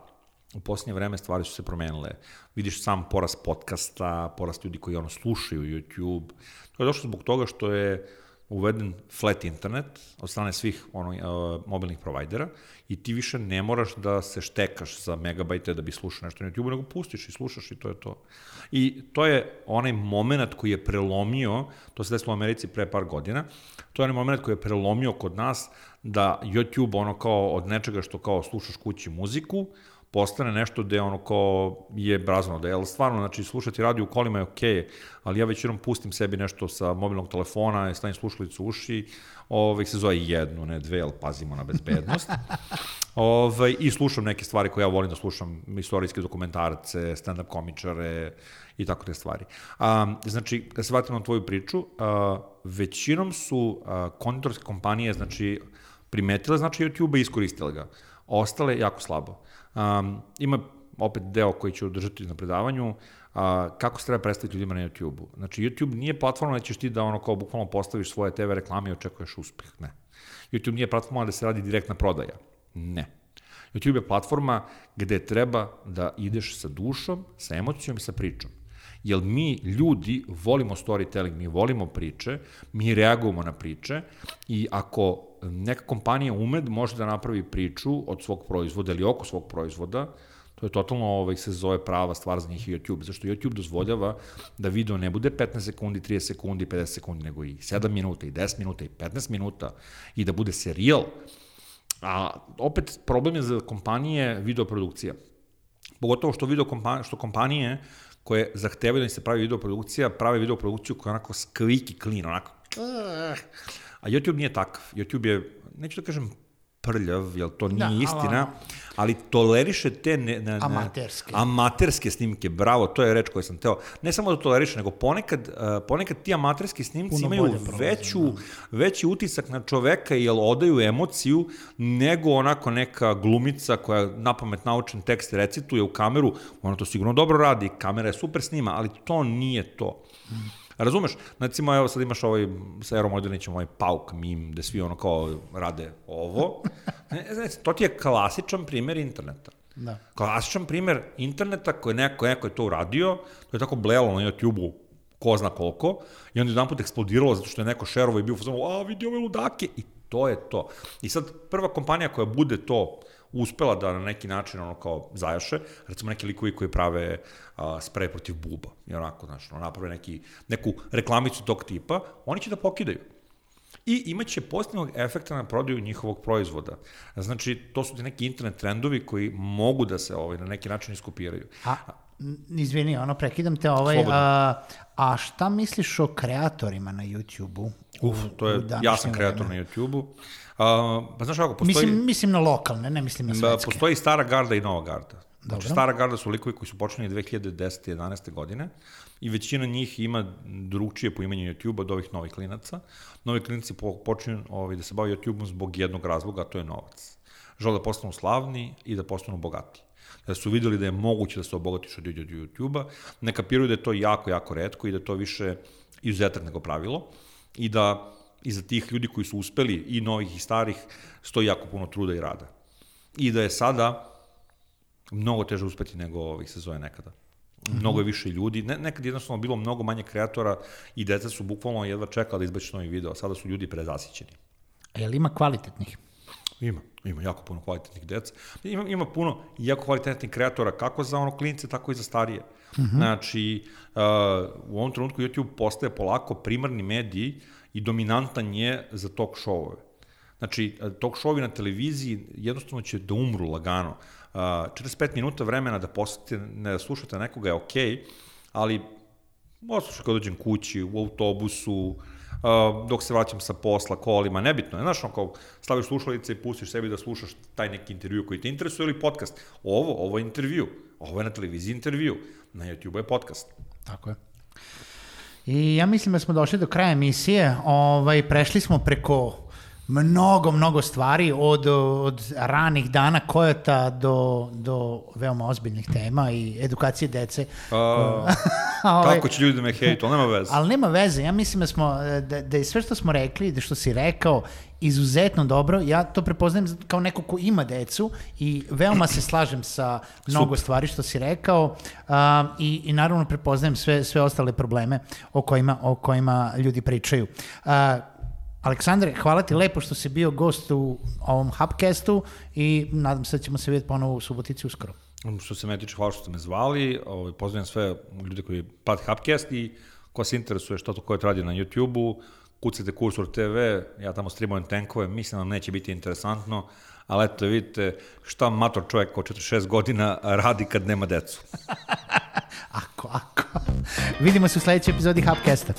u posljednje vreme stvari su se promenile. Vidiš sam porast podcasta, porast ljudi koji ono slušaju YouTube. To je došlo zbog toga što je uveden flat internet od strane svih ono, uh, mobilnih provajdera i ti više ne moraš da se štekaš za megabajte da bi slušao nešto na YouTube, nego pustiš i slušaš i to je to. I to je onaj moment koji je prelomio, to se desilo u Americi pre par godina, to je onaj moment koji je prelomio kod nas da YouTube ono kao od nečega što kao slušaš kući muziku, postane nešto gde ono ko je brazno, da je stvarno, znači slušati radio u kolima je okej, okay, ali ja već jednom pustim sebi nešto sa mobilnog telefona, stavim slušalicu u uši, ovaj, se zove jednu, ne dve, ali pazimo na bezbednost. ovaj, I slušam neke stvari koje ja volim da slušam, istorijske dokumentarce, stand-up komičare i tako te stvari. A, znači, kad se vratim na tvoju priču, a, većinom su a, konditorske kompanije, znači, primetile znači YouTube i iskoristile ga. Ostale jako slabo. Um, ima opet deo koji ću održati na predavanju, a, kako se treba predstaviti ljudima na YouTube-u. Znači, YouTube nije platforma da ćeš ti da ono kao bukvalno postaviš svoje TV reklame i očekuješ uspeh. Ne. YouTube nije platforma da se radi direktna prodaja. Ne. YouTube je platforma gde treba da ideš sa dušom, sa emocijom i sa pričom. Jer mi, ljudi, volimo storytelling, mi volimo priče, mi reagujemo na priče i ako neka kompanija umed može da napravi priču od svog proizvoda ili oko svog proizvoda, to je totalno ovaj, se zove prava stvar za njih YouTube, zašto YouTube dozvoljava da video ne bude 15 sekundi, 30 sekundi, 50 sekundi, nego i 7 minuta, i 10 minuta, i 15 minuta, i da bude serijal. A opet problem je za kompanije videoprodukcija. Pogotovo što video kompanije, što kompanije koje zahtevaju da se pravi videoprodukcija, prave videoprodukciju koja je onako skviki clean, onako A YouTube nije takav. YouTube je, neću da kažem prljav, jer to nije da, istina, ali, ali toleriše te ne, ne, amaterske. amaterske snimke, bravo, to je reč koju sam teo. Ne samo da toleriše, nego ponekad, uh, ponekad ti amaterski snimci Puno imaju veću, da. veći utisak na čoveka, jer odaju emociju, nego onako neka glumica koja napamet naučen tekst recituje u kameru, ona to sigurno dobro radi, kamera je super snima, ali to nije to. Mm. Razumeš? Recimo, evo sad imaš ovaj, sa Eero Modrinićem, ovaj pauk mim, gde svi ono kao rade ovo. Znači, to ti je klasičan primer interneta. Da. Klasičan primer interneta koji neko, neko je to uradio, to je tako blelo na YouTube-u ko zna koliko, i onda jedan put eksplodiralo zato što je neko šerovo i bio u a vidi ove ludake, i to je to. I sad prva kompanija koja bude to uspela da na neki način ono kao zajaše, recimo neki likovi koji prave a, sprej protiv buba, i onako, znaš, ono, naprave neki, neku reklamicu tog tipa, oni će da pokidaju. I imaće pozitivnog efekta na prodaju njihovog proizvoda. Znači, to su ti neki internet trendovi koji mogu da se ovaj, na neki način iskopiraju. A, izvini, ono, prekidam te ovaj, a, a šta misliš o kreatorima na YouTube-u? Uf, to je, ja sam kreator na YouTube-u. Pa znaš kako, postoji... Mislim, mislim na lokalne, ne mislim na svetske. Postoji stara garda i nova garda. Znači, stara garda su likovi koji su počeli 2010. 11. godine i većina njih ima drugčije poimanje YouTube od ovih novih klinaca. Novi klinici počinju ovaj, da se bave YouTube-om zbog jednog razloga, a to je novac. Žele da postanu slavni i da postanu bogati. Da su videli da je moguće da se obogatiš od YouTube-a, ne kapiraju da je to jako, jako redko i da to više izuzetak nego pravilo i da iza tih ljudi koji su uspeli, i novih i starih, stoji jako puno truda i rada. I da je sada mnogo teže uspeti nego ovih se zove nekada. -hmm. Mnogo je više ljudi, ne, nekad jednostavno bilo mnogo manje kreatora i deca su bukvalno jedva čekala da izbaći novi video, a sada su ljudi prezasićeni. A je li ima kvalitetnih? Ima, ima jako puno kvalitetnih deca. Ima, ima puno jako kvalitetnih kreatora, kako za ono klince, tako i za starije. Mm -hmm. Znači, uh, u ovom trenutku YouTube postaje polako primarni mediji i dominantan je za talk showove. Znači, talk showovi na televiziji jednostavno će da umru lagano. 45 minuta vremena da posjetite, ne da slušate nekoga je okej, okay, ali oslušaj kad dođem kući, u autobusu, dok se vraćam sa posla, kolima, nebitno. Ne, znaš, ono kao staviš slušalice i pustiš sebi da slušaš taj neki intervju koji te interesuje ili podcast. Ovo, ovo je intervju. Ovo je na televiziji intervju. Na YouTube je podcast. Tako je. I ja mislim da smo došli do kraja emisije. Ovaj, prešli smo preko mnogo, mnogo stvari od, od ranih dana kojota do, do veoma ozbiljnih tema i edukacije dece. A, ovaj, kako će ljudi da me hejtu, ali nema veze. Ali nema veze, ja mislim da, smo, da, da je sve što smo rekli, da što si rekao, izuzetno dobro. Ja to prepoznajem kao neko ko ima decu i veoma se slažem sa mnogo Super. stvari što si rekao uh, i, i naravno prepoznajem sve, sve ostale probleme o kojima, o kojima ljudi pričaju. Uh, Aleksandre, hvala ti lepo što si bio gost u ovom Hubcastu i nadam se da ćemo se vidjeti ponovo u Subotici uskoro. Um, što se me tiče, hvala što ste me zvali. Ovaj, pozdravljam sve ljude koji pad Hubcast i ko se interesuje što to koje radi na YouTube-u, kucajte Kursor TV, ja tamo streamujem tenkove, mislim da neće biti interesantno, ali eto vidite šta mator čovjek od 46 godina radi kad nema decu. ako, ako. Vidimo se u sledećoj epizodi Hubcasta.